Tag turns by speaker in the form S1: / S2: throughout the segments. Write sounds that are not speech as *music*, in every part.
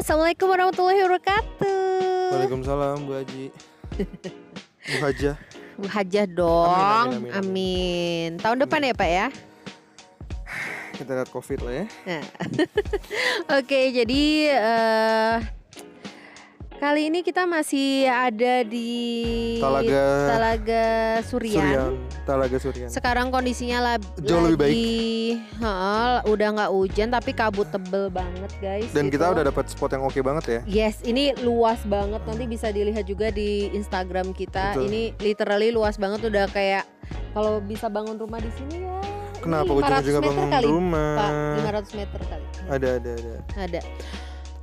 S1: Assalamualaikum warahmatullahi wabarakatuh.
S2: Waalaikumsalam Bu Haji. Bu Hajah.
S1: Bu Hajah dong.
S2: Amin, amin, amin,
S1: Amin. Tahun depan ya Pak ya.
S2: Kita lihat Covid lah ya.
S1: Nah. *laughs* Oke, jadi eh kali ini kita masih ada di
S2: Talaga
S1: Talaga Surian.
S2: Suryan, Talaga Suryan.
S1: Sekarang kondisinya la-
S2: Jauh lebih baik.
S1: lagi heeh, udah nggak hujan tapi kabut tebel banget guys.
S2: Dan kita
S1: gitu.
S2: udah dapat spot yang oke banget ya.
S1: Yes, ini luas banget. Nanti bisa dilihat juga di Instagram kita.
S2: Betul.
S1: Ini literally luas banget. Udah kayak kalau bisa bangun rumah di sini ya.
S2: Kenapa
S1: 500
S2: ujung-ujungnya bangun
S1: kali,
S2: rumah?
S1: Pak, 500 meter kali.
S2: Ada ada ada.
S1: Ada.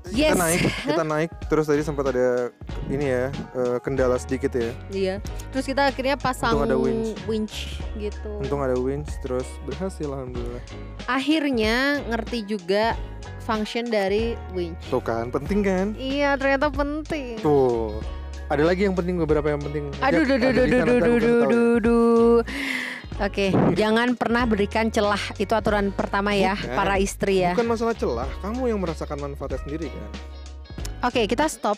S2: Kita
S1: Yes.
S2: naik, kita naik terus tadi sempat ada ini ya eh, kendala sedikit ya.
S1: Iya. Terus kita akhirnya pasang
S2: Untung ada winch.
S1: winch gitu.
S2: Untung ada winch terus berhasil alhamdulillah.
S1: Akhirnya ngerti juga function dari winch.
S2: Tuh kan penting kan?
S1: Iya, ternyata penting.
S2: Tuh. Ada lagi yang penting beberapa yang penting.
S1: Aduh, duh, duh,
S2: Ada
S1: duh, duh, duh, duh, duh,
S2: ya.
S1: Oke, jangan pernah berikan celah. Itu aturan pertama ya,
S2: Bukan.
S1: para istri ya.
S2: Bukan masalah celah, kamu yang merasakan manfaatnya sendiri kan.
S1: Oke, kita stop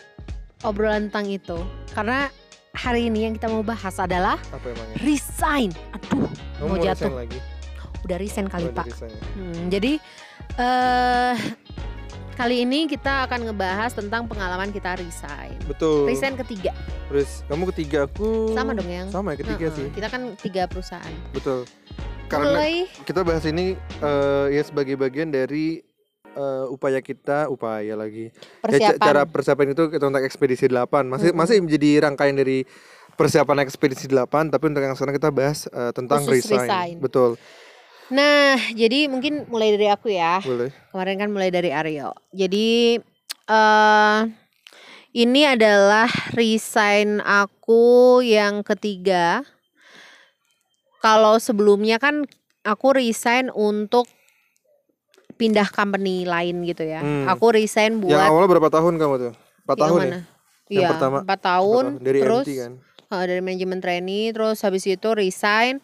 S1: obrolan tentang itu. Karena hari ini yang kita mau bahas adalah
S2: Apa emangnya?
S1: resign. Aduh,
S2: Kamu
S1: mau
S2: mau
S1: jatuh.
S2: resign lagi?
S1: udah resign kali,
S2: Oh,
S1: Pak.
S2: dari saya.
S1: Hmm, jadi eh kali ini kita akan ngebahas tentang pengalaman kita resign.
S2: Betul.
S1: Resign ketiga.
S2: Terus kamu ketiga aku
S1: Sama dong yang.
S2: Sama ya ketiga
S1: Heeh,
S2: sih.
S1: Kita kan tiga perusahaan.
S2: Betul. Karena
S1: Mulai
S2: kita bahas ini eh, ya sebagai bagian dari eh, upaya kita, upaya lagi. Ya, ca-
S1: persiapan.
S2: cara persiapan itu kita untuk ekspedisi 8. Masih
S1: Mm-mm.
S2: masih menjadi rangkaian dari persiapan ekspedisi 8, tapi untuk yang sekarang kita bahas eh, tentang
S1: Khusus
S2: resign.
S1: resign.
S2: Betul.
S1: Nah, jadi mungkin mulai dari aku ya.
S2: Boleh.
S1: Kemarin kan mulai dari Aryo. Jadi eh ini adalah resign aku yang ketiga. Kalau sebelumnya kan aku resign untuk pindah company lain gitu ya.
S2: Hmm.
S1: Aku resign
S2: Yang
S1: buat
S2: awalnya berapa tahun kamu tuh? 4
S1: yang
S2: tahun ya?
S1: mana?
S2: Yang
S1: Iya,
S2: pertama,
S1: empat tahun.
S2: Berapa? dari
S1: terus
S2: MT kan.
S1: eh, dari manajemen trainee, terus habis itu resign.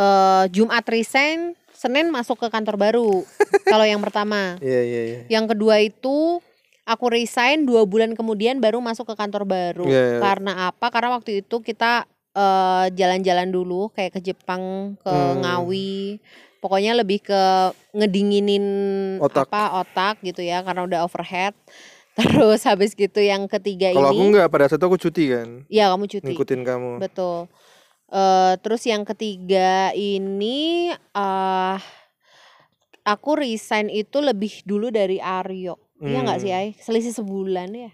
S1: Eh Jumat resign, Senin masuk ke kantor baru. *laughs* Kalau yang pertama.
S2: Iya, iya, iya.
S1: Yang kedua itu aku resign dua bulan kemudian baru masuk ke kantor baru.
S2: Iya, iya.
S1: Karena apa? Karena waktu itu kita eh, jalan-jalan dulu kayak ke Jepang, ke
S2: Hmm.
S1: Ngawi. Pokoknya lebih ke ngedinginin
S2: Otak.
S1: apa otak gitu ya karena udah overhead. *laughs* Terus habis gitu yang ketiga
S2: Kalau aku
S1: ini,
S2: enggak pada saat itu aku cuti kan.
S1: ya kamu cuti.
S2: Ngikutin kamu.
S1: Betul. Eh terus yang ketiga ini eh aku resign itu lebih dulu dari Aryo. Iya nggak sih,
S2: Hmm.
S1: Ay? Selisih sebulan ya.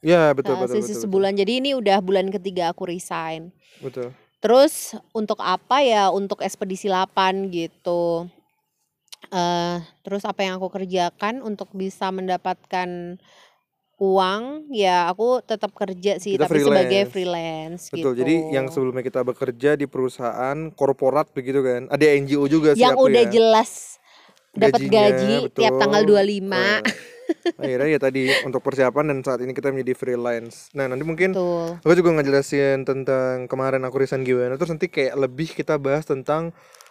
S2: Ya, betul,
S1: Eh,
S2: betul,
S1: selisih
S2: betul,
S1: sebulan. Jadi ini udah bulan ketiga aku resign.
S2: Betul.
S1: Terus untuk apa ya? Untuk ekspedisi 8 gitu. eh terus apa yang aku kerjakan untuk bisa mendapatkan uang ya aku tetap kerja sih
S2: Kita
S1: tapi sebagai
S2: freelance.
S1: freelance
S2: Betul.
S1: gitu.
S2: Jadi yang sebelumnya kita bekerja di perusahaan korporat begitu kan. Ada NGO juga sih
S1: yang
S2: aku
S1: udah
S2: ya.
S1: jelas dapat gaji tiap
S2: betul.
S1: tanggal 25
S2: Nah, *laughs* akhirnya ya tadi untuk persiapan dan saat ini kita menjadi freelance. Nah, nanti mungkin
S1: Betul.
S2: aku juga ngejelasin tentang kemarin aku resign gimana. Terus nanti kayak lebih kita bahas tentang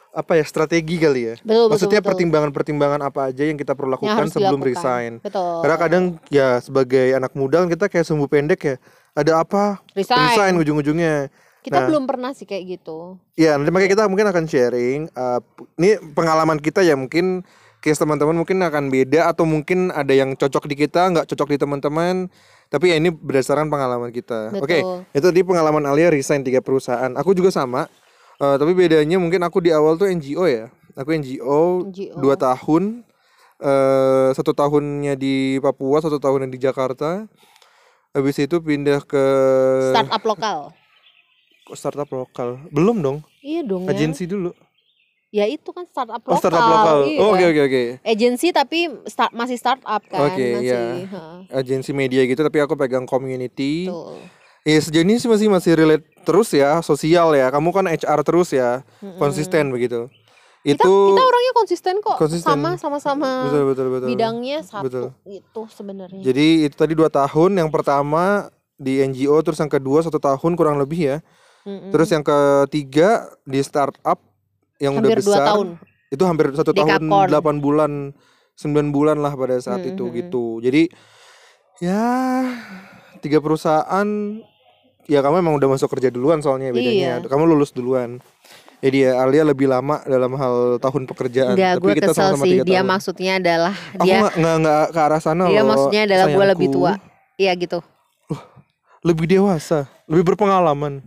S2: apa ya strategi kali ya.
S1: Betul,
S2: Maksudnya pertimbangan-pertimbangan apa aja yang kita perlu lakukan sebelum
S1: dilakukan.
S2: resign.
S1: Betul.
S2: Karena kadang ya sebagai anak muda kan kita kayak sumbu pendek ya. Ada apa?
S1: resign.
S2: Resign ujung-ujungnya.
S1: Kita
S2: Nah.
S1: belum pernah sih kayak gitu.
S2: Ya, nanti makanya kita mungkin akan sharing. uh, ini pengalaman kita ya mungkin case teman-teman mungkin akan beda atau mungkin ada yang cocok di kita, nggak cocok di teman-teman. Tapi ya ini berdasarkan pengalaman kita. Oke,
S1: Betul.
S2: itu di pengalaman Alia resign tiga perusahaan. Aku juga sama. Uh, tapi bedanya mungkin aku di awal tuh NGO ya. Aku NGO,
S1: NGO.
S2: dua tahun. eh satu tahunnya di Papua, satu tahunnya di Jakarta. Habis itu pindah ke
S1: Startup lokal.
S2: Kok startup lokal. Belum dong,
S1: Iya dong ya.
S2: agensi dulu.
S1: Ya itu kan startup lokal.
S2: Oh, startup lokal.
S1: Iya.
S2: Oh, oke oke oke.
S1: Agensi tapi start, masih startup kan
S2: Oke,
S1: masih.
S2: iya. Agensi media gitu tapi aku pegang community.
S1: Betul.
S2: Ya sejauh ini sih masih masih relate terus ya, sosial ya. Kamu kan HR terus ya,
S1: Mm-mm.
S2: konsisten begitu.
S1: Kita,
S2: Itu
S1: kita orangnya konsisten kok.
S2: Konsisten.
S1: Sama sama-sama
S2: betul betul betul.
S1: bidangnya satu
S2: Betul.
S1: itu sebenarnya.
S2: Jadi itu tadi dua tahun. Yang pertama di NGO, terus yang kedua satu tahun kurang lebih ya.
S1: Mm-mm.
S2: Terus yang ketiga di startup yang
S1: hampir
S2: udah
S1: dua
S2: besar.
S1: tahun.
S2: Itu hampir satu tahun delapan bulan, sembilan bulan lah pada saat
S1: Mm,
S2: itu gitu. Jadi Ya tiga perusahaan ya kamu emang udah masuk kerja duluan soalnya bedanya.
S1: Iya.
S2: Kamu lulus duluan. Jadi ya Alia lebih lama dalam hal tahun pekerjaan.
S1: Enggak,
S2: Tapi
S1: gue
S2: kita
S1: kesel
S2: sama-sama
S1: sih. Dia
S2: tahun.
S1: maksudnya adalah
S2: Aku
S1: dia
S2: nggak nggak nggak ke arah sana
S1: dia
S2: loh.
S1: maksudnya adalah gue lebih tua. Iya gitu.
S2: lebih dewasa, lebih berpengalaman.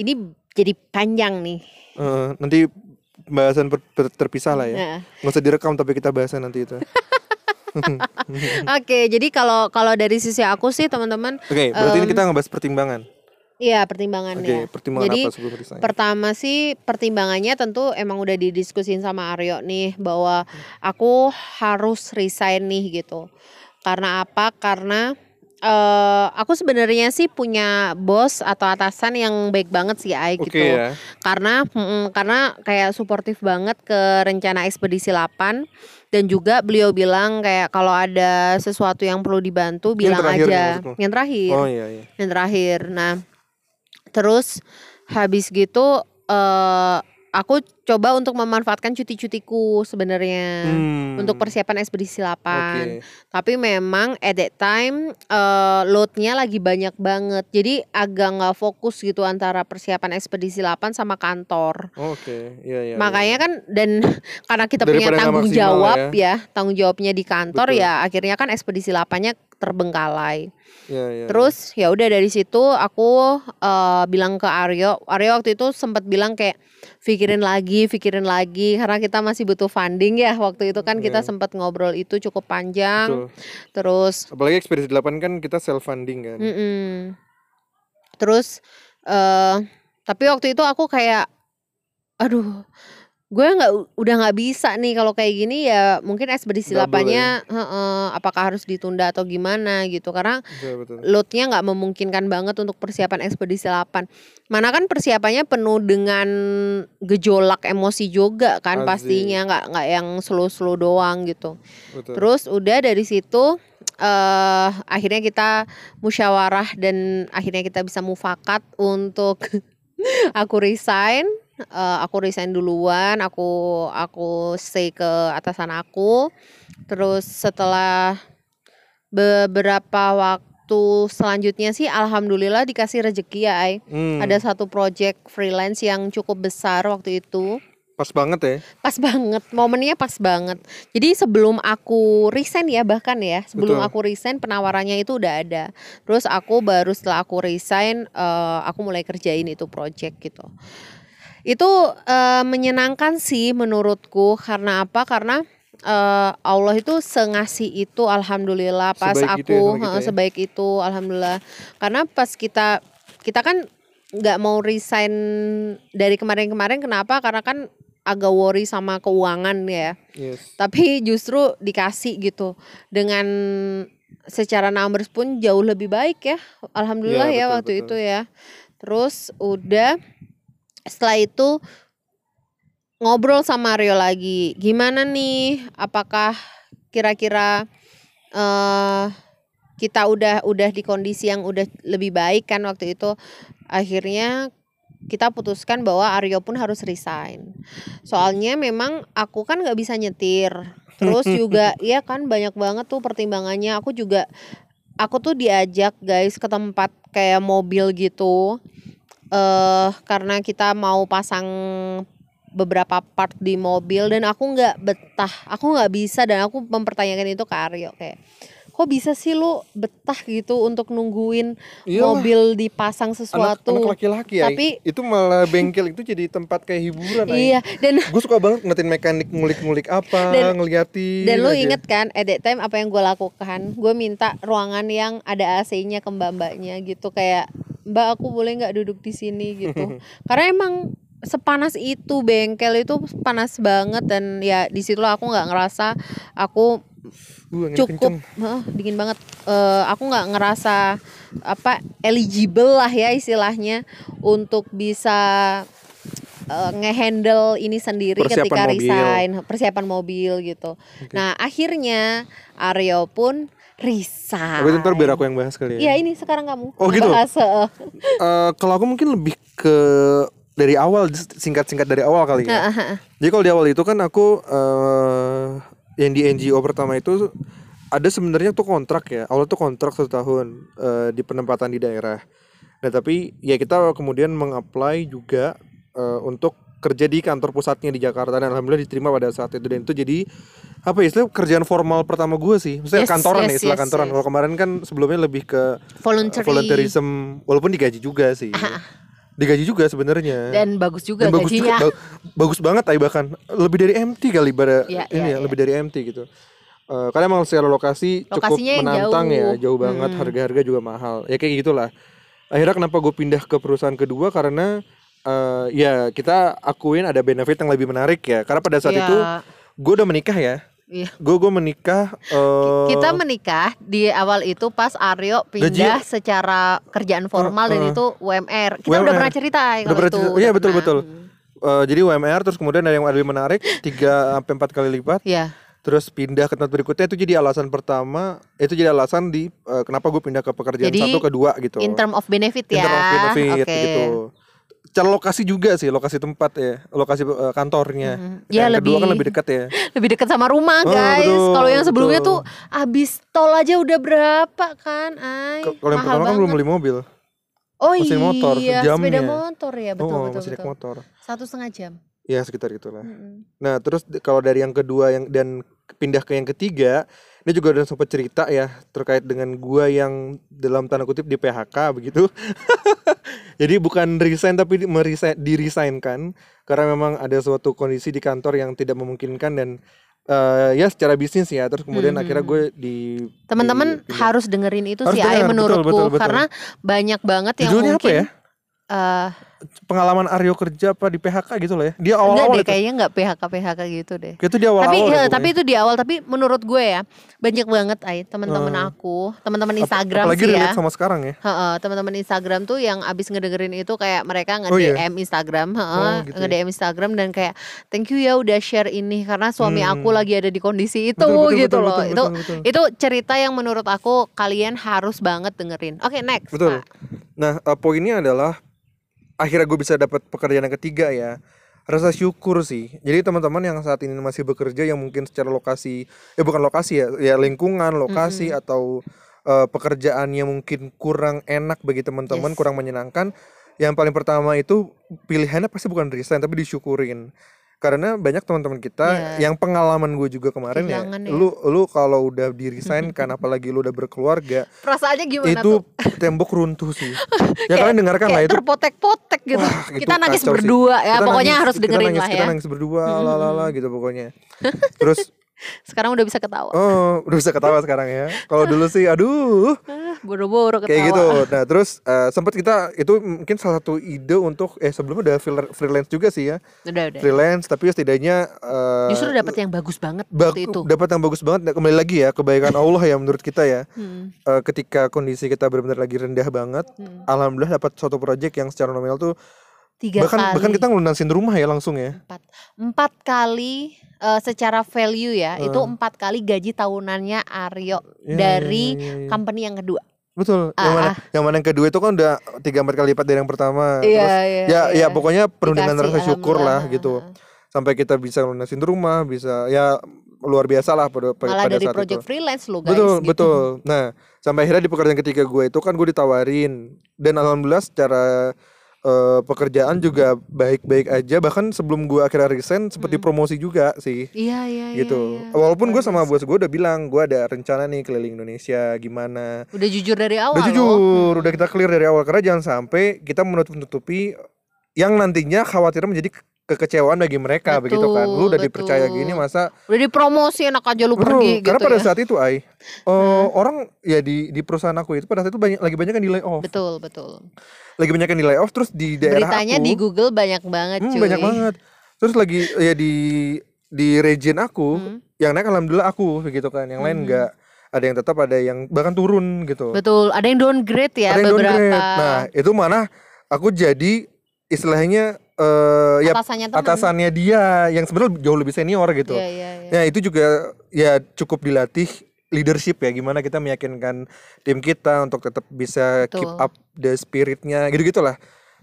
S1: Ini jadi panjang nih.
S2: Eh, nanti bahasan terpisah lah ya.
S1: Nah.
S2: Nggak usah direkam tapi kita bahasnya nanti itu. *laughs* *laughs*
S1: Oke, jadi kalau kalau dari sisi aku sih teman-teman,
S2: Oke, berarti ini
S1: Em,
S2: kita ngebahas pertimbangan.
S1: iya
S2: Oke,
S1: pertimbangannya.
S2: pertimbangan
S1: Jadi
S2: apa sebelum resign?
S1: pertama sih pertimbangannya tentu emang udah didiskusin sama Aryo nih bahwa aku harus resign nih gitu. Karena apa? Karena eh aku sebenarnya sih punya bos atau atasan yang baik banget sih Ai
S2: Oke
S1: gitu.
S2: ya.
S1: Karena mm, karena kayak suportif banget ke rencana ekspedisi 8 dan juga beliau bilang kayak kalau ada sesuatu yang perlu dibantu bilang
S2: terakhir
S1: aja.
S2: maksudmu?
S1: Yang terakhir
S2: Oh iya iya.
S1: yang terakhir. Nah, terus habis gitu eh aku coba untuk memanfaatkan cuti-cutiku sebenarnya
S2: Hmm,
S1: untuk persiapan ekspedisi 8.
S2: Oke.
S1: Tapi memang at that time eh loadnya lagi banyak banget. Jadi agak nggak fokus gitu antara persiapan ekspedisi 8 sama kantor.
S2: Oke, iya iya.
S1: Makanya kan dan *laughs* karena kita punya
S2: Daripada nggak
S1: tanggung jawab
S2: ya.
S1: ya. tanggung jawabnya di kantor
S2: Betul.
S1: ya akhirnya kan ekspedisi 8-nya terbengkalai.
S2: Iya iya.
S1: Terus ya udah dari situ aku eh, bilang ke Aryo, Aryo waktu itu sempat bilang kayak pikirin lagi, pikirin lagi karena kita masih butuh funding ya waktu itu kan kita
S2: Iya.
S1: sempat ngobrol itu cukup panjang.
S2: Betul.
S1: Terus
S2: Apalagi ekspedisi 8 kan kita self funding kan.
S1: mm-mm. Terus eh tapi waktu itu aku kayak aduh gue nggak udah nggak bisa nih kalau kayak gini ya mungkin ekspedisi lapannya heeh, apakah harus ditunda atau gimana gitu karena
S2: betul.
S1: loadnya nggak memungkinkan banget untuk persiapan ekspedisi 8 Mana kan persiapannya penuh dengan gejolak emosi juga kan
S2: Pasti.
S1: pastinya nggak nggak yang slow-slow doang gitu.
S2: betul.
S1: Terus udah dari situ eh akhirnya kita musyawarah dan akhirnya kita bisa mufakat untuk *laughs* aku resign. Eh, aku resign duluan, aku aku stay ke atasan aku. Terus setelah beberapa waktu selanjutnya sih alhamdulillah dikasih rezeki ya Ai.
S2: Hmm,
S1: Ada satu project freelance yang cukup besar waktu itu.
S2: pas banget ya.
S1: Pas banget, momennya pas banget. Jadi sebelum aku resign ya bahkan ya, sebelum
S2: Betul.
S1: aku resign penawarannya itu udah ada. Terus aku baru setelah aku resign, eh, aku mulai kerjain itu project gitu. Itu eh, menyenangkan sih menurutku karena apa? Karena eh, Allah itu sengasih itu alhamdulillah pas
S2: Sebaik itu ya
S1: aku
S2: sama kita
S1: heeh,
S2: ya.
S1: sebaik itu alhamdulillah. Karena pas kita kita kan nggak mau resign dari kemarin-kemarin kenapa? Karena kan agak worry sama keuangan ya.
S2: Yes.
S1: Tapi justru dikasih gitu dengan secara numbers pun jauh lebih baik ya. Alhamdulillah ya
S2: betul,
S1: waktu
S2: betul.
S1: itu ya. Terus udah setelah itu ngobrol sama Rio lagi. Gimana nih? Apakah kira-kira eh kita udah udah di kondisi yang udah lebih baik kan waktu itu akhirnya kita putuskan bahwa Aryo pun harus resign. Soalnya memang aku kan nggak bisa nyetir. Terus juga *laughs* ya kan banyak banget tuh pertimbangannya. Aku juga aku tuh diajak guys ke tempat kayak mobil gitu. Eh karena kita mau pasang beberapa part di mobil dan aku nggak betah. Aku nggak bisa dan aku mempertanyakan itu ke Aryo kayak kok bisa sih lu betah gitu untuk nungguin
S2: Iyalah,
S1: mobil dipasang
S2: anak,
S1: sesuatu.
S2: anak laki-laki ya.
S1: Tapi-
S2: itu malah bengkel itu jadi tempat kayak hiburan.
S1: Iya, dan
S2: Gue suka banget ngeliatin mekanik ngulik-ngulik apa,
S1: Dan-
S2: ngeliatin.
S1: dan lu
S2: aja.
S1: inget kan at that time apa yang gue lakukan? Gue minta ruangan yang ada AC-nya ke mbak-mbaknya gitu kayak Mbak aku boleh nggak duduk di sini gitu. *laughs* Karena emang sepanas itu bengkel itu panas banget dan ya di situlah aku nggak ngerasa aku
S2: Uh,
S1: cukup. Heh, dingin banget Eh, aku nggak ngerasa apa eligible lah ya istilahnya untuk bisa eh, ngehandle ini sendiri
S2: Persiapan
S1: ketika
S2: mobil.
S1: resign persiapan mobil gitu nah akhirnya Aryo pun resign
S2: Tapi ntar biar aku yang bahas kali ya.
S1: Iya ini sekarang kamu
S2: Oh, gitu?
S1: Bahas. Eh,
S2: kalau aku mungkin lebih ke dari awal singkat-singkat dari awal kali ya. Jadi kalau di awal itu kan aku eh yang di NGO pertama itu ada sebenarnya tuh kontrak ya. Awal tuh kontrak satu tahun eh, di penempatan di daerah. Nah tapi ya kita kemudian mengapply juga eh, untuk kerja di kantor pusatnya di Jakarta dan alhamdulillah diterima pada saat itu dan itu jadi apa ya istilah kerjaan formal pertama gue sih. Maksudnya
S1: Yes,
S2: kantoran ya
S1: yes,
S2: istilah
S1: yes,
S2: kantoran.
S1: yes.
S2: Kalau kemarin kan sebelumnya lebih ke
S1: Voluntary.
S2: volunteerism walaupun digaji juga sih. digaji juga sebenarnya.
S1: Dan bagus juga
S2: Dan bagus
S1: gajinya.
S2: juga, ba- bagus banget ay bahkan lebih dari MT kali pada
S1: Iya,
S2: ini
S1: iya,
S2: ya,
S1: iya.
S2: lebih dari MT gitu. Eh karena emang secara lokasi cukup
S1: Lokasinya
S2: menantang ya,
S1: jauh.
S2: jauh banget,
S1: Mm-mm.
S2: harga-harga juga mahal. Ya kayak gitulah. Akhirnya kenapa gue pindah ke perusahaan kedua karena eh ya kita akuin ada benefit yang lebih menarik ya. Karena pada saat
S1: Iya,
S2: itu gue udah menikah ya.
S1: Iya.
S2: Gue gue menikah eh
S1: Kita menikah di awal itu pas Aryo pindah secara kerjaan formal dan
S2: Uh, uh.
S1: itu UMR. Kita udah
S2: UMR.
S1: pernah cerita ya
S2: Udah pernah
S1: itu.
S2: cerita.
S1: udah
S2: Iya, betul,
S1: pernah.
S2: betul.
S1: Hmm.
S2: eh, jadi UMR terus kemudian ada yang lebih menarik 3 sampai 4 kali lipat.
S1: Iya.
S2: terus pindah ke tempat berikutnya itu jadi alasan pertama itu jadi alasan di eh, kenapa gue pindah ke pekerjaan
S1: Jadi,
S2: satu kedua gitu
S1: In term of benefit
S2: In
S1: ya.
S2: term of benefit
S1: Oke.
S2: gitu cara lokasi juga sih lokasi tempat ya lokasi eh, kantornya
S1: Mhm. Ya,
S2: yang kedua
S1: lebih-
S2: kan lebih dekat ya *laughs*
S1: Lebih dekat sama rumah,
S2: Oh,
S1: guys.
S2: betul,
S1: Kalau yang sebelumnya
S2: betul.
S1: tuh abis tol aja udah berapa kan? Ay,
S2: kalau yang pertama kan belum beli mobil
S1: Oh
S2: mesin
S1: iya,
S2: motor,
S1: sepeda
S2: jamnya.
S1: motor ya, betul
S2: oh
S1: betul
S2: masih
S1: betul.
S2: motor
S1: Satu setengah jam.
S2: ya sekitar itulah
S1: Mm-mm.
S2: Nah, terus kalau dari yang kedua yang dan pindah ke yang ketiga, ini juga udah sempat cerita ya terkait dengan gua yang dalam tanda kutip di PHK begitu. *laughs* Jadi bukan resign tapi meresign, diresignkan karena memang ada suatu kondisi di kantor yang tidak memungkinkan dan eh, ya secara bisnis ya. Terus kemudian
S1: Mhm.
S2: akhirnya gue di
S1: Teman-teman
S2: di- pindah.
S1: harus dengerin itu
S2: Harus
S1: sih,
S2: dengar, betul,
S1: menurutku
S2: betul, betul.
S1: karena banyak banget yang
S2: Judulnya apa
S1: mungkin
S2: ya?
S1: eh,
S2: Pengalaman Aryo kerja apa di PHK gitu lah ya. Dia awal-awal
S1: deh,
S2: itu.
S1: kayaknya enggak PHK PHK gitu deh.
S2: Itu dia awal-awal.
S1: tapi
S2: deh
S1: eh, tapi itu di awal tapi menurut gue ya banyak banget ay teman-teman
S2: Hmm.
S1: aku teman-teman
S2: Ap-
S1: Instagram
S2: apalagi
S1: sih ya
S2: sama sekarang ya.
S1: Heeh, teman-teman Instagram tuh yang abis ngedengerin itu kayak mereka
S2: Oh, iya?
S1: nge-DM Instagram, heeh,
S2: Oh, gitu ya.
S1: nge-DM Instagram dan kayak thank you ya udah share ini karena suami aku
S2: Hmm.
S1: lagi ada di kondisi itu
S2: Betul, betul,
S1: gitu
S2: betul,
S1: loh.
S2: betul,
S1: itu
S2: betul, betul.
S1: itu cerita yang menurut aku kalian harus banget dengerin. Oke, next.
S2: Betul. Nah, eh, poinnya adalah akhirnya gue bisa dapat pekerjaan yang ketiga ya. Rasa syukur sih. Jadi teman-teman yang saat ini masih bekerja yang mungkin secara lokasi, ya bukan lokasi ya, ya lingkungan, lokasi atau eh, pekerjaan yang mungkin kurang enak bagi teman-teman,
S1: Yes.
S2: kurang menyenangkan. Yang paling pertama itu pilihannya pasti bukan resign tapi disyukurin. Karena banyak teman-teman kita
S1: Iya.
S2: yang pengalaman gue juga kemarin ya,
S1: ya.
S2: lu lu kalau udah di resign kan *laughs* apalagi lu udah berkeluarga,
S1: Perasaannya gimana
S2: itu
S1: tuh? *laughs*
S2: tembok runtuh sih. *laughs* ya kalian dengarkan lah itu.
S1: terpotek-potek gitu.
S2: Wah,
S1: kita nangis
S2: kacau sih.
S1: berdua ya,
S2: Kita
S1: pokoknya
S2: nangis-
S1: harus
S2: kita
S1: dengerin
S2: nangis,
S1: lah
S2: Kita
S1: ya.
S2: nangis berdua, lalala gitu pokoknya. Terus
S1: Sekarang udah bisa ketawa.
S2: oh, udah bisa ketawa sekarang ya. Kalau dulu sih aduh,
S1: Ah, boro-boro ketawa.
S2: kayak gitu. Nah, terus eh, sempat kita itu mungkin salah satu ide untuk eh sebelumnya udah freela- freelance juga sih ya.
S1: Udah, udah.
S2: Freelance tapi setidaknya eh,
S1: Justru dapat yang bagus banget
S2: bak-
S1: waktu itu.
S2: dapat yang bagus banget Nah, kembali lagi ya kebaikan Allah ya menurut kita ya.
S1: Hmm,
S2: Eh, ketika kondisi kita benar-benar lagi rendah banget,
S1: hmm.
S2: alhamdulillah dapat suatu project yang secara nominal tuh
S1: Tiga
S2: bahkan
S1: kali.
S2: bahkan kita ngelunasin rumah ya langsung ya.
S1: empat empat kali eh, secara value ya itu
S2: Hmm.
S1: empat kali gaji tahunannya Aryo
S2: Iya,
S1: dari
S2: iya, iya, iya.
S1: company yang kedua
S2: Betul.
S1: Ah,
S2: yang mana
S1: ah.
S2: yang mana yang kedua itu kan udah tiga empat kali lipat dari yang pertama.
S1: iya
S2: Terus
S1: iya
S2: ya
S1: iya.
S2: ya pokoknya penuh dengan rasa syukur lah gitu. Sampai kita bisa lunasin rumah, bisa ya luar biasa lah pada pada
S1: malah
S2: pada
S1: dari
S2: saat
S1: project
S2: itu.
S1: freelance lo guys
S2: Betul,
S1: gitu.
S2: betul. Nah, sampai akhirnya di pekerjaan ketiga gue itu kan gue ditawarin dan alhamdulillah secara eh, pekerjaan juga baik-baik aja bahkan sebelum gue akhirnya resign seperti
S1: Mm.
S2: promosi juga sih
S1: iya iya
S2: gitu.
S1: iya, iya.
S2: Walaupun gue sama bos gue udah bilang gue ada rencana nih keliling Indonesia gimana.
S1: udah jujur dari awal
S2: Udah
S1: loh.
S2: jujur,
S1: Hmm.
S2: udah kita clear dari awal karena jangan sampai kita menutup-nutupi yang nantinya khawatir menjadi kekecewaan bagi mereka begitu kan. Lu udah
S1: Betul,
S2: dipercaya
S1: betul.
S2: gini masa
S1: udah dipromosi enak aja lu
S2: Betul,
S1: pergi
S2: karena
S1: gitu
S2: pada
S1: ya
S2: saat itu Ai eh, orang ya di di perusahaan aku itu pada saat itu banyak lagi banyak yang di layoff.
S1: betul betul
S2: Lagi banyak yang di layoff terus di daerah
S1: beritanya
S2: aku
S1: di Google banyak banget
S2: hmm,
S1: cuy
S2: banyak banget. Terus lagi ya di di region aku
S1: Hmm.
S2: yang naik alhamdulillah aku begitu kan. Yang lain
S1: Mhm.
S2: enggak. Ada yang tetap ada yang bahkan turun gitu.
S1: betul ada yang downgrade ya
S2: ada yang
S1: beberapa
S2: downgrade. Nah, itu mana aku jadi istilahnya eh ya
S1: atasannya
S2: atasannya dia yang sebenarnya jauh lebih senior gitu.
S1: Iya, iya, iya.
S2: Ya itu juga ya cukup dilatih leadership ya gimana kita meyakinkan tim kita untuk tetap bisa keep
S1: Betul.
S2: up the spiritnya gitu gitulah.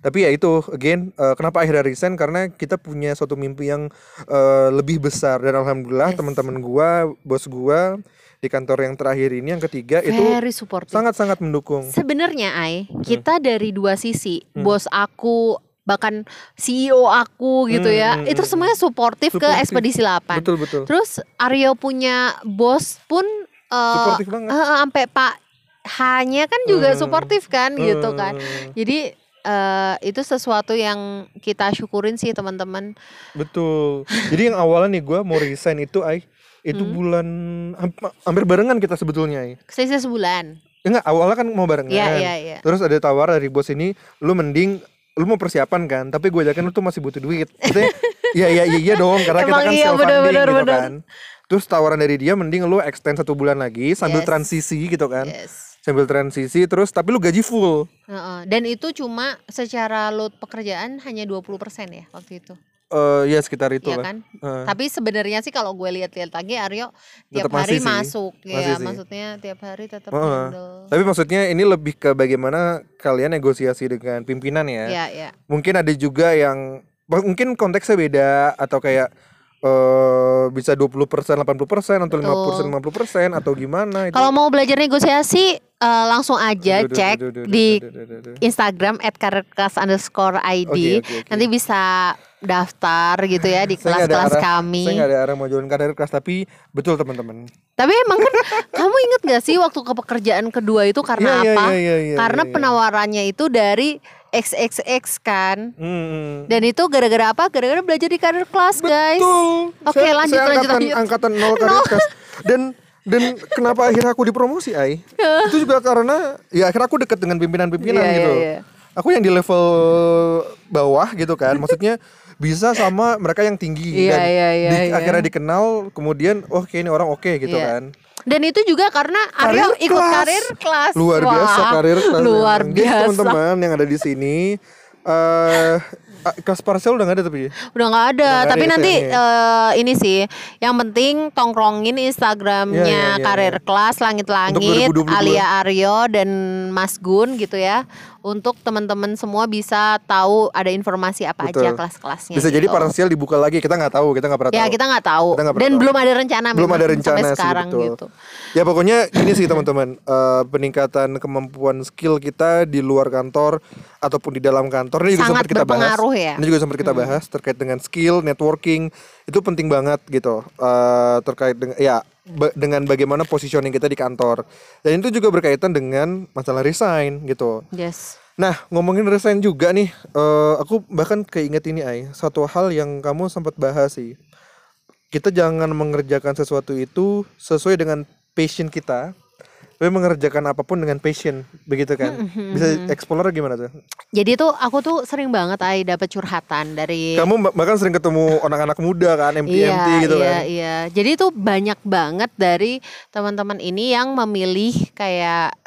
S2: Tapi ya itu again eh, kenapa akhirnya resign karena kita punya suatu mimpi yang eh, lebih besar dan alhamdulillah
S1: Yes.
S2: teman-teman gua, bos gua di kantor yang terakhir ini yang ketiga itu
S1: Very supportive.
S2: sangat-sangat mendukung.
S1: Sebenarnya Ai, kita dari dua sisi,
S2: Hmm.
S1: bos aku bahkan CEO aku gitu
S2: Hmm,
S1: ya,
S2: hmm,
S1: itu
S2: hmm,
S1: semuanya suportif ke ekspedisi 8.
S2: Betul betul.
S1: Terus Aryo punya bos pun eh, sampai Pak hanya kan juga
S2: Hmm.
S1: suportif kan gitu kan.
S2: Hmm,
S1: Jadi eh, itu sesuatu yang kita syukurin sih teman-teman.
S2: Betul. Jadi yang awalnya nih gue mau resign itu ay itu
S1: Hmm.
S2: bulan hamp- hampir barengan kita sebetulnya ay.
S1: Sisa sebulan.
S2: Ya enggak, awalnya kan mau barengan.
S1: Iya iya iya.
S2: Terus ada tawar dari bos ini, lu mending lu mau persiapan kan, tapi gue yakin lu tuh masih butuh duit. Maksudnya, iya *laughs* iya iya iya dong, karena kita
S1: Emang
S2: kan
S1: iya,
S2: self funding
S1: bener, bener,
S2: gitu
S1: bener.
S2: kan. Terus tawaran dari dia mending lu extend satu bulan lagi sambil
S1: Yes.
S2: transisi gitu kan,
S1: Yes.
S2: sambil transisi terus tapi lu gaji full.
S1: Heeh. Dan itu cuma secara load pekerjaan hanya 20% ya waktu itu.
S2: Eh ya sekitar itu
S1: Iya
S2: lah.
S1: kan?
S2: Eh,
S1: Tapi sebenarnya sih kalau gue lihat-lihat lagi Aryo tiap
S2: Tetap
S1: hari
S2: masih sih.
S1: masuk
S2: Masih
S1: ya,
S2: sih.
S1: maksudnya tiap hari tetap handle.
S2: Tapi maksudnya ini lebih ke bagaimana kalian negosiasi dengan pimpinan ya.
S1: Iya, iya.
S2: Mungkin ada juga yang mungkin konteksnya beda atau kayak eh bisa 20% 80% atau 50% 50% atau gimana itu.
S1: Kalau mau belajar negosiasi eh, langsung aja
S2: Duh,
S1: cek
S2: duh, duh, duh,
S1: di. Instagram underscore ID.
S2: Oke, oke, oke.
S1: Nanti bisa daftar gitu ya di kelas-kelas kami.
S2: Saya nggak ada arah mau jualan karir kelas tapi betul teman-teman.
S1: Tapi emang kan *laughs* kamu inget gak sih waktu ke pekerjaan kedua itu karena
S2: Iya, iya,
S1: apa?
S2: iya, iya, iya,
S1: karena
S2: iya, iya.
S1: penawarannya itu dari XXX kan.
S2: Hmm.
S1: Dan itu gara-gara apa? Gara-gara belajar di karir kelas, guys.
S2: Betul.
S1: Oke,
S2: Saya-
S1: lanjut,
S2: saya
S1: lanjut,
S2: angkatan,
S1: lanjut.
S2: Angkatan nol karir kelas. Dan dan kenapa akhirnya aku dipromosi, Ai? itu juga karena ya akhirnya aku dekat dengan pimpinan-pimpinan
S1: Iya,
S2: gitu.
S1: iya, iya.
S2: Aku yang di level bawah gitu kan. Maksudnya bisa sama mereka yang tinggi
S1: Iya,
S2: dan
S1: iya, iya,
S2: di-
S1: iya.
S2: akhirnya dikenal kemudian oh kayak ini orang oke gitu
S1: Iya.
S2: kan.
S1: Dan itu juga karena Aryo
S2: Karir
S1: ikut
S2: kelas.
S1: karir kelas.
S2: Luar
S1: Wah,
S2: biasa karir kelas.
S1: Luar
S2: Jadi,
S1: biasa.
S2: teman-teman yang ada di sini eh ah, kelas parsial udah gak ada tapi ya?
S1: Udah nggak ada,
S2: Udah nggak ada
S1: tapi
S2: ya
S1: nanti
S2: sayangnya.
S1: eh, ini sih, yang penting tongkrongin Instagramnya
S2: Iya, iya, iya,
S1: Karir
S2: iya.
S1: Kelas Langit-Langit,
S2: Untuk 2022.
S1: Alia Aryo dan Mas Gun gitu ya, untuk teman-teman semua bisa tahu ada informasi apa aja
S2: Betul.
S1: kelas-kelasnya.
S2: Bisa jadi
S1: gitu.
S2: parsial dibuka lagi kita nggak tahu kita nggak pernah
S1: Ya
S2: tahu.
S1: kita nggak tahu,
S2: Kita pernah
S1: dan
S2: tahu.
S1: belum ada rencana,
S2: Belum
S1: memang
S2: ada rencana
S1: sampai
S2: sih,
S1: sekarang
S2: betul.
S1: gitu.
S2: Ya pokoknya ini sih teman-teman eh, peningkatan kemampuan skill kita di luar kantor ataupun di dalam kantor ini juga
S1: Sangat
S2: sempat kita bahas.
S1: ya.
S2: Ini juga sempat kita bahas terkait dengan skill networking itu penting banget gitu Eh, terkait dengan ya ba- dengan bagaimana positioning kita di kantor dan itu juga berkaitan dengan masalah resign gitu.
S1: Yes.
S2: Nah ngomongin resign juga nih, eh, aku bahkan keinget ini ay satu hal yang kamu sempat bahas sih. Kita jangan mengerjakan sesuatu itu sesuai dengan passion kita, tapi mengerjakan apa pun dengan passion, begitu kan? Bisa explore gimana tuh?
S1: Jadi tuh aku tuh sering banget ay dapat curhatan dari
S2: Kamu ba- bahkan sering ketemu anak-anak muda kan, MT
S1: Iya,
S2: MT gitu
S1: iya,
S2: kan?
S1: iya. Jadi itu banyak banget dari teman-teman ini yang memilih kayak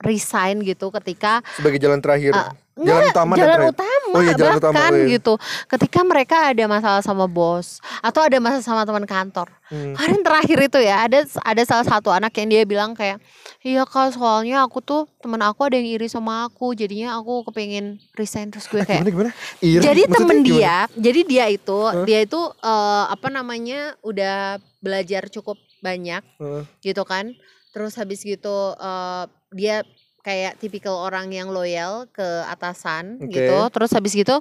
S1: resign gitu ketika
S2: Sebagai jalan terakhir,
S1: Ah,
S2: jalan
S1: Nggak,
S2: utama
S1: jalan
S2: terakhir.
S1: utama
S2: Oh iya, jalan utama,
S1: bahkan
S2: oh iya.
S1: gitu. Ketika mereka ada masalah sama bos atau ada masalah sama teman kantor.
S2: Hmm.
S1: Kemarin terakhir itu ya ada ada salah satu anak yang dia bilang kayak iya kak soalnya aku tuh temen aku ada yang iri sama aku jadinya aku kepingin resign terus gue kayak
S2: Gimana gimana? Iri?
S1: jadi
S2: Maksudnya
S1: temen
S2: gimana?
S1: dia, jadi dia itu, dia itu eh, apa namanya udah belajar cukup banyak
S2: Heeh.
S1: gitu kan. Terus habis gitu eh, dia kayak tipikal orang yang loyal ke atasan
S2: Oke.
S1: gitu. Terus habis gitu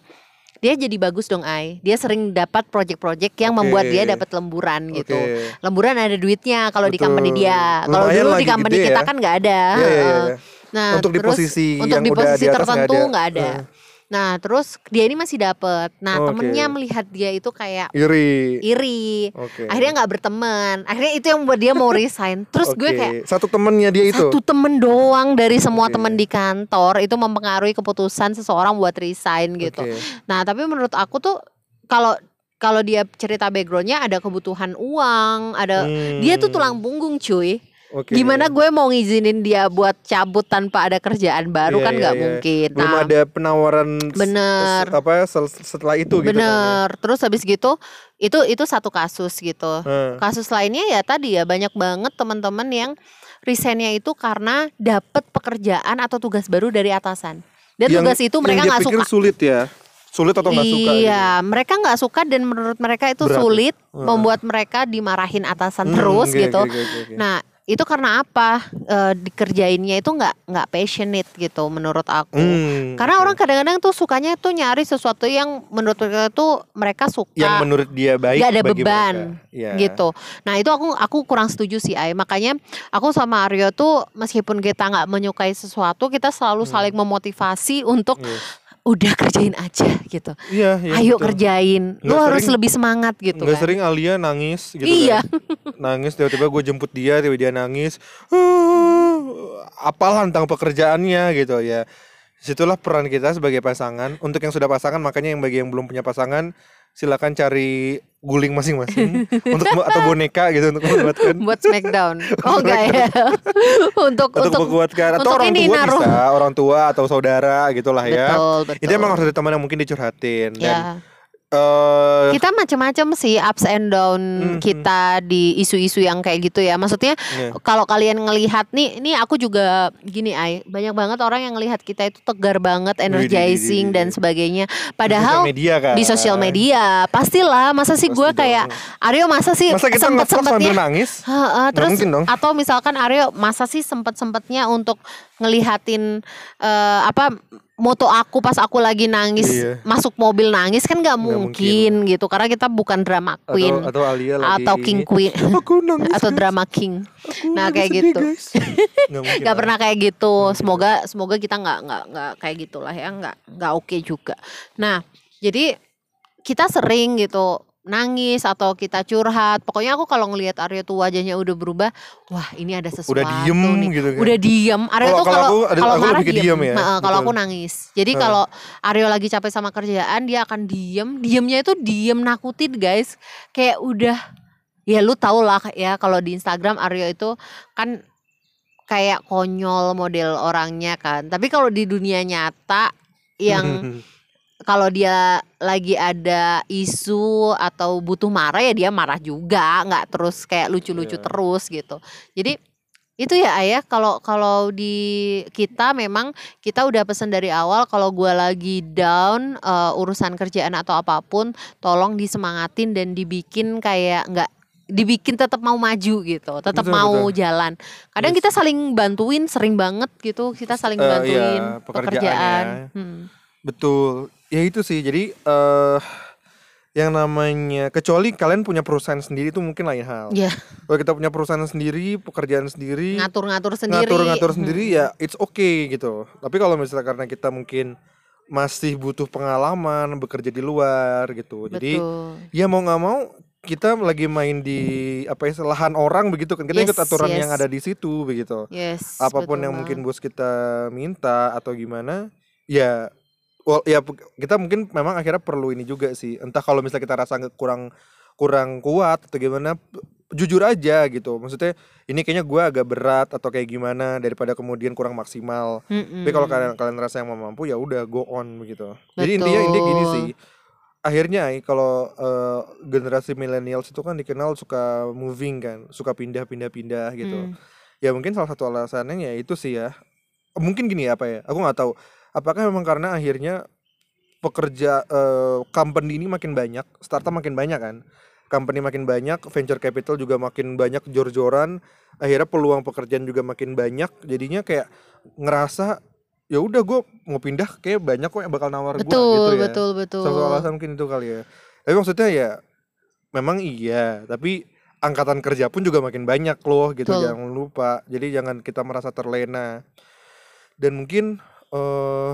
S1: dia jadi bagus dong Ai. Dia sering dapat project-project yang membuat
S2: Oke.
S1: dia dapat lemburan gitu. Lemburan ada duitnya kalau di company dia. Kalau dulu di company
S2: gede
S1: kita
S2: ya.
S1: kan nggak ada.
S2: Iya,
S1: Heeh.
S2: iya.
S1: Nah,
S2: Untuk di
S1: terus
S2: posisi
S1: untuk
S2: yang
S1: di
S2: udah
S1: posisi
S2: di atas nggak
S1: tertentu
S2: ada.
S1: nggak ada.
S2: Heeh.
S1: Nah, terus dia ini masih dapet. Nah,
S2: Oke.
S1: temennya melihat dia itu kayak
S2: Iri.
S1: iri.
S2: Oke.
S1: Akhirnya nggak berteman. Akhirnya itu yang membuat dia mau *laughs* resign. Terus gue
S2: Oke.
S1: kayak
S2: satu temennya dia itu.
S1: satu temen doang dari semua
S2: Oke.
S1: temen di kantor itu mempengaruhi keputusan seseorang buat resign gitu.
S2: Oke.
S1: Nah, tapi menurut aku tuh kalau kalau dia cerita backgroundnya ada kebutuhan uang, ada dia tuh
S2: Hmm.
S1: tulang punggung cuy.
S2: Oke.
S1: Gimana gue mau ngizinin dia buat cabut tanpa ada kerjaan baru
S2: Iya,
S1: kan
S2: iya,
S1: nggak
S2: iya.
S1: mungkin.
S2: Belum
S1: Nah,
S2: ada penawaran
S1: Bener.
S2: apa setelah itu gitu kan. ya.
S1: Bener. Terus habis gitu itu itu satu kasus gitu.
S2: Heeh.
S1: Kasus lainnya ya tadi ya banyak banget teman-teman yang resignnya itu karena dapat pekerjaan atau tugas baru dari atasan. Dan
S2: Yang-
S1: tugas itu mereka nggak suka.
S2: sulit ya. Sulit atau nggak suka gitu.
S1: Iya, mereka nggak suka dan menurut mereka itu
S2: Berat ya?
S1: sulit,
S2: Heeh.
S1: membuat mereka dimarahin atasan
S2: Hmm,
S1: terus
S2: oke,
S1: gitu.
S2: oke, oke, oke.
S1: Nah, itu karena apa Eh, dikerjainnya itu nggak nggak passionate gitu menurut aku
S2: Hmm,
S1: karena orang kadang-kadang tuh sukanya tuh nyari sesuatu yang menurut mereka tuh mereka suka
S2: yang menurut dia baik
S1: Gak ada
S2: bagi
S1: beban
S2: mereka. Iya.
S1: gitu. Nah itu aku aku kurang setuju sih Ay. Makanya aku sama Aryo tuh meskipun kita nggak menyukai sesuatu, kita selalu
S2: Hmm.
S1: saling memotivasi untuk
S2: Iya.
S1: Udah kerjain aja gitu.
S2: Iya, iya,
S1: Ayo
S2: betul.
S1: kerjain. Lu
S2: Nggak
S1: harus
S2: sering-
S1: lebih semangat gitu
S2: Nggak
S1: kan.
S2: sering Alia nangis gitu
S1: Iya.
S2: kan. *laughs* Nangis tiba-tiba gue jemput dia, tiba dia nangis. "Ah, Apalah tentang pekerjaannya gitu ya. Situlah peran kita sebagai pasangan. Untuk yang sudah pasangan makanya yang bagi yang belum punya pasangan silakan cari guling masing-masing *laughs* untuk atau boneka gitu untuk menguatkan *laughs*
S1: Buat Smackdown. *laughs* Oh enggak ya. untuk
S2: untuk,
S1: untuk
S2: menguatkan atau
S1: untuk
S2: orang tua
S1: naruh.
S2: bisa orang tua atau saudara gitulah ya
S1: betul betul.
S2: itu emang harus ada teman yang mungkin dicurhatin dan eh
S1: Kita macam-macam sih ups and down
S2: Mhm.
S1: kita di isu-isu yang kayak gitu ya. Maksudnya
S2: ya.
S1: kalau kalian ngelihat nih, ini aku juga gini ay, banyak banget orang yang ngelihat kita itu tegar banget, energizing dan sebagainya.
S2: Di sosial
S1: Padahal
S2: media kan
S1: di sosial media pastilah, masa sih gue kayak. Aryo masa sih
S2: masa kita
S1: sempet sempetnya
S2: nangis
S1: Heeh, terus
S2: mungkin dong.
S1: atau misalkan Aryo masa sih sempet sempetnya untuk ngelihatin eh, apa moto aku pas aku lagi nangis
S2: Iya.
S1: masuk mobil nangis kan nggak
S2: Nggak
S1: mungkin, gitu. Karena kita bukan drama queen
S2: atau atau Alia lagi
S1: atau king queen. *laughs*
S2: Aku nangis
S1: atau drama king.
S2: Aku
S1: Nah, *laughs* kayak gitu.
S2: nggak mungkin
S1: pernah kayak gitu.
S2: Mungkin
S1: semoga semoga kita nggak nggak nggak kayak gitulah ya. Nggak nggak oke juga. Nah jadi kita sering gitu nangis atau kita curhat. Pokoknya aku kalau ngelihat Aryo tuh wajahnya udah berubah wah ini ada sesuatu
S2: udah diem
S1: nih.
S2: gitu kan?
S1: Udah diem. Aryo tuh
S2: kalau
S1: kalau marah diem,
S2: diem ya,
S1: Heeh, kalau aku nangis. Jadi
S2: Heeh.
S1: kalau Aryo lagi capek sama kerjaan dia akan diem. Diemnya itu diem nakutin guys. Kayak udah ya lu tau lah ya kalau di Instagram Aryo itu kan kayak konyol model orangnya kan. Tapi kalau di dunia nyata yang *laughs* kalau dia lagi ada isu atau butuh marah ya dia marah juga nggak terus kayak lucu-lucu
S2: Iya.
S1: terus gitu jadi itu ya ayah kalau kalau di kita memang kita udah pesen dari awal kalau gua lagi down eh, urusan kerjaan atau apa pun tolong disemangatin dan dibikin kayak nggak dibikin tetap mau maju gitu tetap
S2: Betul,
S1: mau
S2: betul.
S1: jalan kadang
S2: Yes.
S1: kita saling bantuin sering banget gitu kita saling
S2: Eh, iya,
S1: bantuin
S2: pekerjaannya.
S1: pekerjaan Hmm.
S2: betul ya itu sih jadi eh yang namanya kecuali kalian punya perusahaan sendiri itu mungkin lain hal
S1: Iya.
S2: kalau kita punya perusahaan sendiri pekerjaan sendiri
S1: ngatur-ngatur sendiri
S2: ngatur-ngatur
S1: Hmm.
S2: sendiri ya it's okay gitu. Tapi kalau misalnya karena kita mungkin masih butuh pengalaman bekerja di luar gitu. Jadi
S1: betul
S2: ya mau nggak mau kita lagi main di apa ya lahan orang begitu kan kita ikut
S1: Yes,
S2: aturan
S1: yes.
S2: yang ada di situ begitu.
S1: yes
S2: Apa pun
S1: betul
S2: yang mungkin bos kita minta atau gimana ya well, ya kita mungkin memang akhirnya perlu ini juga sih. Entah kalau misalnya kita rasa kurang kurang kuat atau gimana jujur aja gitu. Maksudnya ini kayaknya gua agak berat atau kayak gimana daripada kemudian kurang maksimal.
S1: Mm-mm.
S2: Tapi kalau kalian kalian rasa yang mampu ya udah go on begitu. Jadi intinya intinya gini sih. Akhirnya Ai, kalau eh, generasi millennials itu kan dikenal suka moving kan, suka pindah-pindah-pindah gitu
S1: Hmm.
S2: ya mungkin salah satu alasannya ya itu sih ya mungkin gini apa ya aku nggak tahu apakah memang karena akhirnya pekerja eh, company ini makin banyak startup makin banyak kan company makin banyak venture capital juga makin banyak jor-joran akhirnya peluang pekerjaan juga makin banyak jadinya kayak ngerasa ya udah gue mau pindah kayak banyak kok yang bakal nawar gue
S1: betul
S2: gitu ya
S1: betul betul
S2: Salah satu alasan mungkin itu kali ya. Tapi maksudnya ya memang iya, tapi angkatan kerja pun juga makin banyak loh gitu
S1: Betul.
S2: jangan lupa. Jadi jangan kita merasa terlena. Dan mungkin eh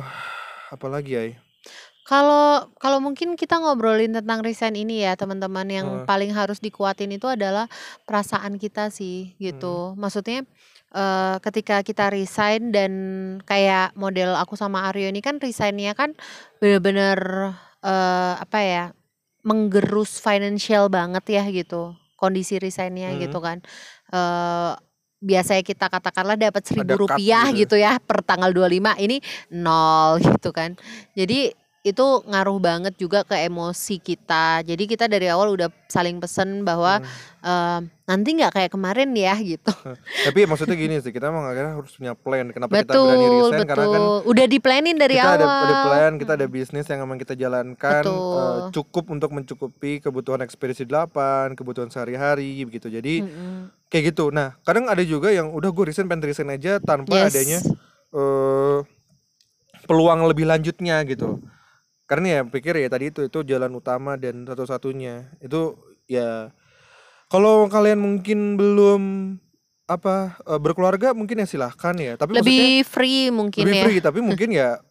S2: apa lagi ya?
S1: Kalau kalau mungkin kita ngobrolin tentang resign ini ya teman-teman yang
S2: Heeh.
S1: paling harus dikuatin itu adalah perasaan kita sih gitu. Maksudnya eh, ketika kita resign dan kayak model aku sama Aryo ini kan resignnya kan bener-bener eh, apa ya menggerus financial banget ya gitu kondisi resignnya
S2: Hmm.
S1: gitu kan. Eh biasanya kita katakanlah dapat seribu rupiah
S2: gitu.
S1: gitu ya per tanggal 25 ini nol gitu kan. Jadi itu ngaruh banget juga ke emosi kita. Jadi kita dari awal udah saling pesen bahwa eh, nanti nggak kayak kemarin ya gitu. *laughs*
S2: Tapi maksudnya gini sih, kita emang akhirnya harus punya plan. Kenapa kita berani
S1: Betul,
S2: resign?
S1: betul.
S2: Karena kan
S1: udah di planning dari
S2: kita
S1: awal.
S2: ada, ada plan, kita ada bisnis yang emang kita jalankan
S1: Betul.
S2: eh, cukup untuk mencukupi kebutuhan ekspedisi 8, kebutuhan sehari-hari begitu. Jadi kayak gitu. Nah, kadang ada juga yang udah gue resign pengen resign aja tanpa
S1: Yes.
S2: adanya eh peluang lebih lanjutnya gitu. Karena ya pikir ya tadi itu itu jalan utama dan satu-satunya. Itu ya kalau kalian mungkin belum apa eh, berkeluarga mungkin ya silahkan ya. Tapi
S1: Lebih free mungkin
S2: lebih
S1: ya.
S2: free tapi mungkin ya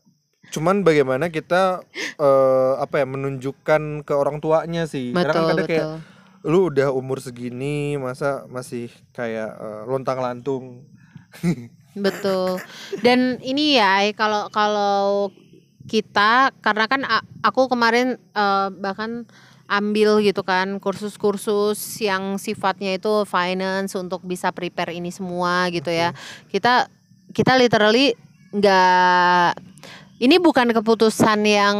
S2: cuman bagaimana kita eh, apa ya menunjukkan ke orang tuanya sih. Karena kan
S1: Betul,
S2: kadang kayak
S1: betul.
S2: lu udah umur segini masa masih kayak eh, lontang-lantung. *laughs*
S1: Betul. Dan ini ya kalau kalau kita karena kan aku kemarin eh, bahkan ambil gitu kan kursus-kursus yang sifatnya itu finance untuk bisa prepare ini semua gitu ya. Kita kita literally nggak ini bukan keputusan yang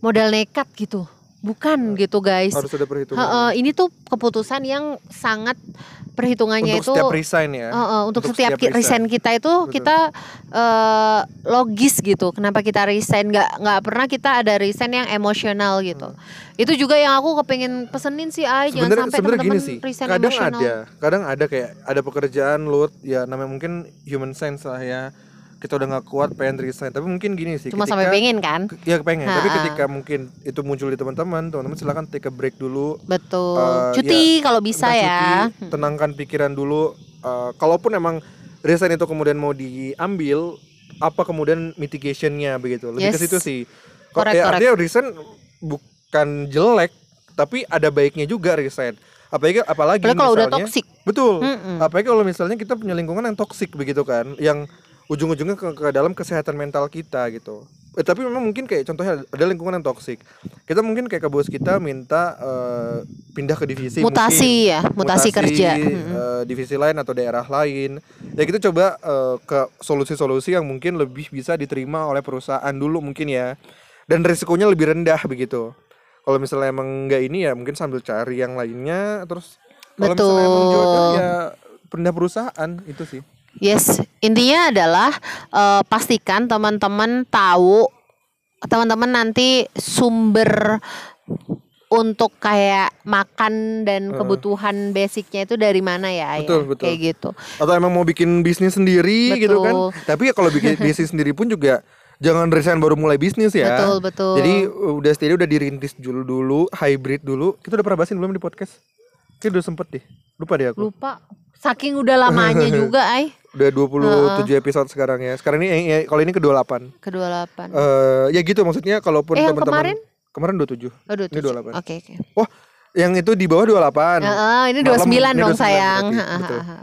S1: modal nekat gitu. Bukan gitu guys.
S2: Harus ada perhitungan.
S1: Heeh, ini tuh keputusan yang sangat perhitungannya
S2: untuk
S1: itu
S2: setiap resign ya.
S1: Heeh, untuk, setiap, ki-
S2: resign.
S1: resign kita itu
S2: Betul.
S1: kita eh, logis gitu. Kenapa kita resign? Nggak nggak pernah kita ada resign yang emosional gitu. Itu juga yang aku kepengen pesenin sih, ay jangan
S2: Sebenarnya
S1: sampai teman-teman resign
S2: Kadang
S1: emosional.
S2: ada, kadang ada kayak ada pekerjaan lu ya namanya mungkin human sense lah ya. Kita udah nggak kuat pengen resign, tapi mungkin gini sih.
S1: Cuma
S2: ketika-
S1: sampai pengen kan?
S2: Ke- Ya pengen, tapi
S1: Ha-ha.
S2: ketika mungkin itu muncul di teman-teman, teman-teman silakan take a break dulu.
S1: Betul.
S2: Eh,
S1: Cuti kalau bisa ya.
S2: cuti, tenangkan pikiran dulu. Eh, kalaupun emang resign itu kemudian mau diambil, apa kemudian mitigationnya begitu? Lebih ke
S1: Yes.
S2: situ sih. Kok ya, artinya resign bukan jelek, tapi ada baiknya juga resign. Apalagi apalagi
S1: Apalagi kalau udah
S2: misalnya-
S1: toxic.
S2: Betul.
S1: Mm-mm.
S2: Apalagi kalau misalnya kita punya lingkungan yang toksik begitu kan, yang ujung-ujungnya ke, ke dalam kesehatan mental kita gitu. Eh, tapi memang mungkin kayak contohnya ada lingkungan yang toksik. Kita mungkin kayak ke bos kita minta eh, pindah ke divisi
S1: Mutasi
S2: mungkin.
S1: ya, mutasi, kerja. Mm-mm.
S2: eh, divisi lain atau daerah lain. Ya kita coba eh, ke solusi-solusi yang mungkin lebih bisa diterima oleh perusahaan dulu mungkin ya. Dan risikonya lebih rendah begitu. Kalau misalnya emang nggak ini ya mungkin sambil cari yang lainnya terus kalau misalnya emang jodoh ya pindah perusahaan itu sih.
S1: Yes, intinya adalah eh, pastikan teman-teman tahu teman-teman nanti sumber untuk kayak makan dan
S2: Heeh.
S1: kebutuhan basicnya itu dari mana ya,
S2: Betul,
S1: ya?
S2: betul.
S1: kayak gitu.
S2: Atau emang mau bikin bisnis sendiri gitu kan.
S1: Betul.
S2: Tapi ya kalau bikin *laughs* bisnis sendiri pun juga jangan resign baru mulai bisnis ya.
S1: Betul betul.
S2: Jadi udah steady udah dirintis dulu dulu, hybrid dulu. Kita udah pernah bahasin belum di podcast? Kita udah sempet deh. Lupa deh aku.
S1: lupa saking udah lamanya *laughs* juga, ay
S2: Udah 27 episode sekarang ya. Sekarang ini eh, eh, kalau ini ke-28.
S1: kedua delapan.
S2: Eh ya gitu maksudnya kalaupun
S1: Eh,
S2: teman-teman
S1: kemarin?
S2: kemarin 27.
S1: Aduh,
S2: ini
S1: tujuh.
S2: 28.
S1: Oke oke.
S2: Yang itu di bawah 28.
S1: Heeh, ini
S2: Malam,
S1: 29
S2: ini
S1: dong
S2: 29
S1: sayang.
S2: berarti,
S1: Ha, ha,
S2: betul.
S1: ha.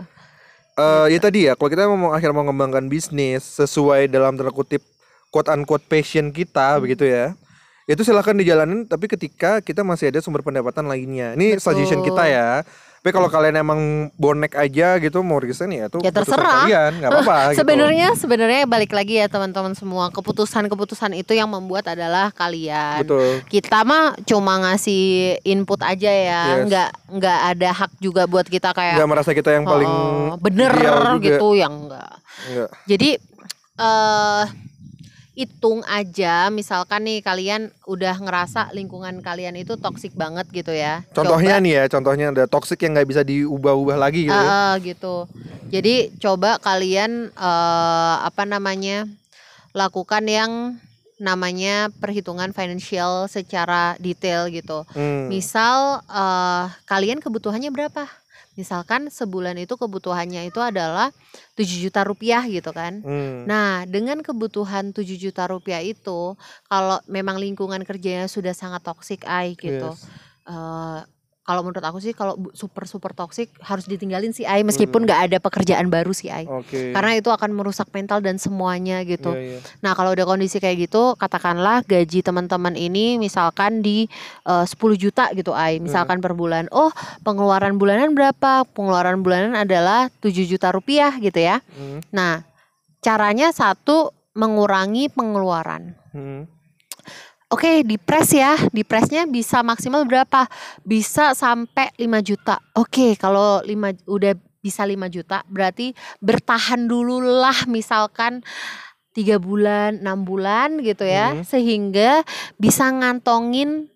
S2: Eh ya tadi ya, kalau kita mau akhirnya mau mengembangkan bisnis sesuai dalam tanda kutip quote unquote passion kita
S1: Hmm.
S2: begitu ya. Itu silahkan dijalanin tapi ketika kita masih ada sumber pendapatan lainnya. Ini
S1: Betul.
S2: suggestion kita ya. Tapi kalau kalian emang bonek aja gitu mau resign ya itu
S1: Ya terserah.
S2: kalian, nggak apa-apa *laughs* gitu.
S1: Sebenarnya sebenarnya balik lagi ya teman-teman semua keputusan-keputusan itu yang membuat adalah kalian.
S2: Betul.
S1: Kita mah cuma ngasih input aja ya,
S2: Yes.
S1: nggak nggak ada hak juga buat kita kayak
S2: Nggak merasa kita yang paling
S1: "Oh, bener gitu yang enggak.
S2: Nggak.
S1: Jadi eh hitung aja misalkan nih kalian udah ngerasa lingkungan kalian itu toksik banget gitu ya.
S2: Contohnya
S1: Coba-
S2: nih ya, contohnya ada toxic yang nggak bisa diubah-ubah lagi gitu. ya.
S1: Ah, ah, gitu. Jadi coba kalian eh, apa namanya lakukan yang namanya perhitungan financial secara detail gitu.
S2: Hmm.
S1: Misal eh, kalian kebutuhannya berapa? Misalkan sebulan itu kebutuhannya itu adalah 7 juta rupiah gitu kan.
S2: Hmm.
S1: Nah, dengan kebutuhan 7 juta rupiah itu, kalau memang lingkungan kerjanya sudah sangat toksik, ay gitu.
S2: Yes.
S1: Eh, kalau menurut aku sih, kalau super super toksik harus ditinggalin sih, ay meskipun
S2: Hmm.
S1: nggak ada pekerjaan baru sih, ay.
S2: Oke.
S1: Karena itu akan merusak mental dan semuanya gitu.
S2: Iya, iya.
S1: Nah, kalau udah kondisi kayak gitu, katakanlah gaji teman-teman ini misalkan di eh, 10 juta gitu, ay, misalkan per bulan. Oh, pengeluaran bulanan berapa? Pengeluaran bulanan adalah 7 juta rupiah gitu ya.
S2: Hmm.
S1: Nah, caranya satu mengurangi pengeluaran.
S2: Hmm.
S1: Oke di press ya. Di pressnya bisa maksimal berapa? Bisa sampai 5 juta. Oke kalau 5 udah bisa 5 juta berarti bertahan dulu lah misalkan tiga bulan enam bulan gitu ya
S2: Mhm.
S1: sehingga bisa ngantongin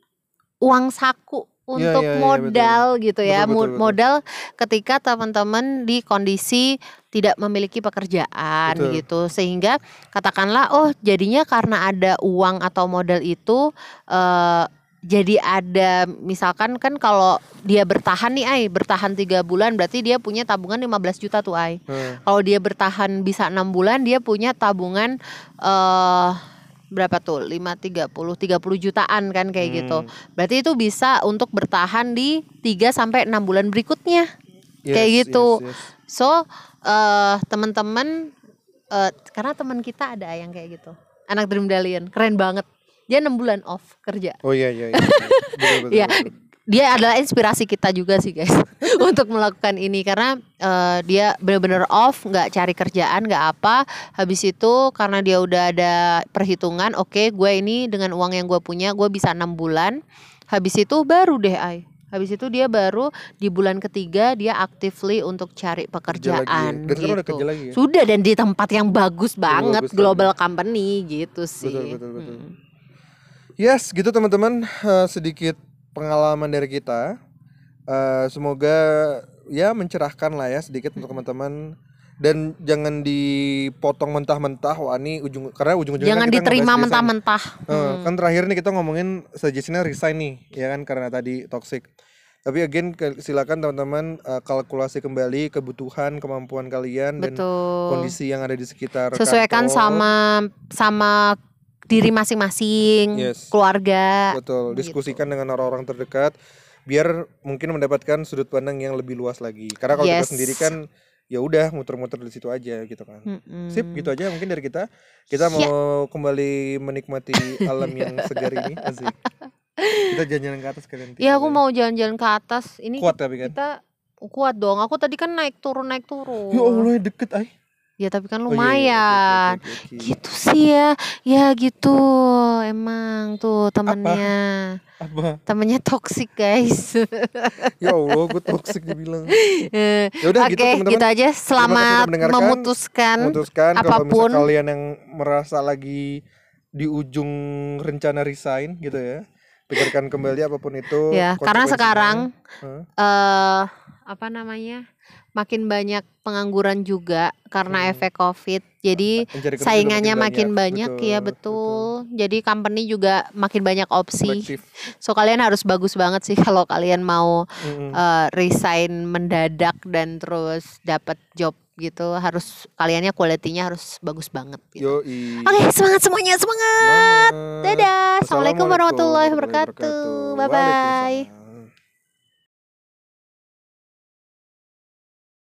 S1: uang saku
S2: Iya,
S1: untuk
S2: iya, iya,
S1: modal gitu ya.
S2: Betul, betul, betul.
S1: modal ketika teman-teman di kondisi tidak memiliki pekerjaan
S2: Betul.
S1: gitu sehingga katakanlah oh jadinya karena ada uang atau modal itu eh jadi ada misalkan kan kalau dia bertahan nih ay bertahan tiga bulan berarti dia punya tabungan 15 juta tuh ay
S2: Hmm.
S1: kalau dia bertahan bisa enam bulan dia punya tabungan eh berapa tuh 5 30 30 jutaan kan kayak gitu
S2: Hmm.
S1: berarti itu bisa untuk bertahan di 3 sampai 6 bulan berikutnya
S2: Yes,
S1: kayak gitu.
S2: yes, yes.
S1: so eh teman-teman eh karena teman kita ada yang kayak gitu anak Dream Dalian keren banget dia enam bulan off kerja
S2: Oh iya iya. iya. *laughs* Betul, betul,
S1: Iya.
S2: betul.
S1: dia adalah inspirasi kita juga sih guys *laughs* untuk melakukan ini karena eh, dia benar-benar off nggak cari kerjaan nggak apa habis itu karena dia udah ada perhitungan oke gue ini dengan uang yang gue punya gue bisa enam bulan habis itu baru deh ay habis itu dia baru di bulan ketiga dia actively untuk cari
S2: Kerja lagi
S1: pekerjaan
S2: Dan udah
S1: gitu
S2: kerja lagi ya.
S1: sudah dan di tempat yang bagus banget
S2: bagus
S1: global company gitu sih
S2: betul, betul.
S1: Hmm.
S2: Yes, gitu teman-teman Eh, sedikit pengalaman dari kita. Eh, semoga ya mencerahkan lah ya sedikit untuk teman-teman dan jangan dipotong mentah-mentah wah ini ujung karena ujung-ujungnya
S1: jangan
S2: kan kita
S1: diterima mentah-mentah Hmm.
S2: kan terakhir nih kita ngomongin suggestionnya resign nih ya kan karena tadi toxic tapi again ke- silakan teman-teman eh, kalkulasi kembali kebutuhan kemampuan kalian dan
S1: betul
S2: kondisi yang ada di sekitar
S1: sesuaikan
S2: kantor.
S1: sama sama diri masing-masing
S2: Yes.
S1: keluarga
S2: betul
S1: gitu.
S2: diskusikan dengan orang-orang terdekat biar mungkin mendapatkan sudut pandang yang lebih luas lagi karena kalau kita
S1: Yes.
S2: sendiri kan ya udah muter-muter di situ aja gitu kan.
S1: Mm-mm.
S2: sip gitu aja mungkin dari kita. Kita
S1: Ya.
S2: mau kembali menikmati alam yang *laughs* segar ini asik. Kita jalan-jalan ke atas kalian
S1: ya aku mau jalan-jalan ke atas. Ini
S2: kuat tapi kan?
S1: kita kuat dong. Aku tadi kan naik turun naik turun.
S2: Ya Allah deket ay
S1: ya tapi kan
S2: Oh, iya, iya,
S1: lumayan
S2: oke.
S1: gitu sih ya ya gitu emang tuh temennya
S2: apa
S1: temennya toxic guys *laughs*
S2: ya Allah gue toxic dibilang *laughs*
S1: Eh,
S2: ya udah
S1: Oke,
S2: gitu teman-teman
S1: gitu aja. Selamat memutuskan.
S2: memutuskan kalau
S1: apa pun.
S2: misalnya kalian yang merasa lagi di ujung rencana resign gitu ya pikirkan kembali apa pun itu
S1: Ya, karena sekarang
S2: Hah?
S1: eh apa namanya? Makin banyak pengangguran juga karena
S2: Hmm.
S1: efek Covid. Jadi
S2: Mencari kerja juga
S1: saingannya makin banyak, ya betul. Jadi company juga makin banyak opsi. So kalian harus bagus banget sih *laughs* kalau kalian mau
S2: Mm-mm.
S1: eh, resign mendadak dan terus dapat job gitu. Harus kaliannya quality-nya harus bagus banget gitu.
S2: Yoi.
S1: Oke, semangat semuanya, semangat.
S2: Semangat.
S1: Dadah. Assalamualaikum warahmatullahi wabarakatuh. Bye bye.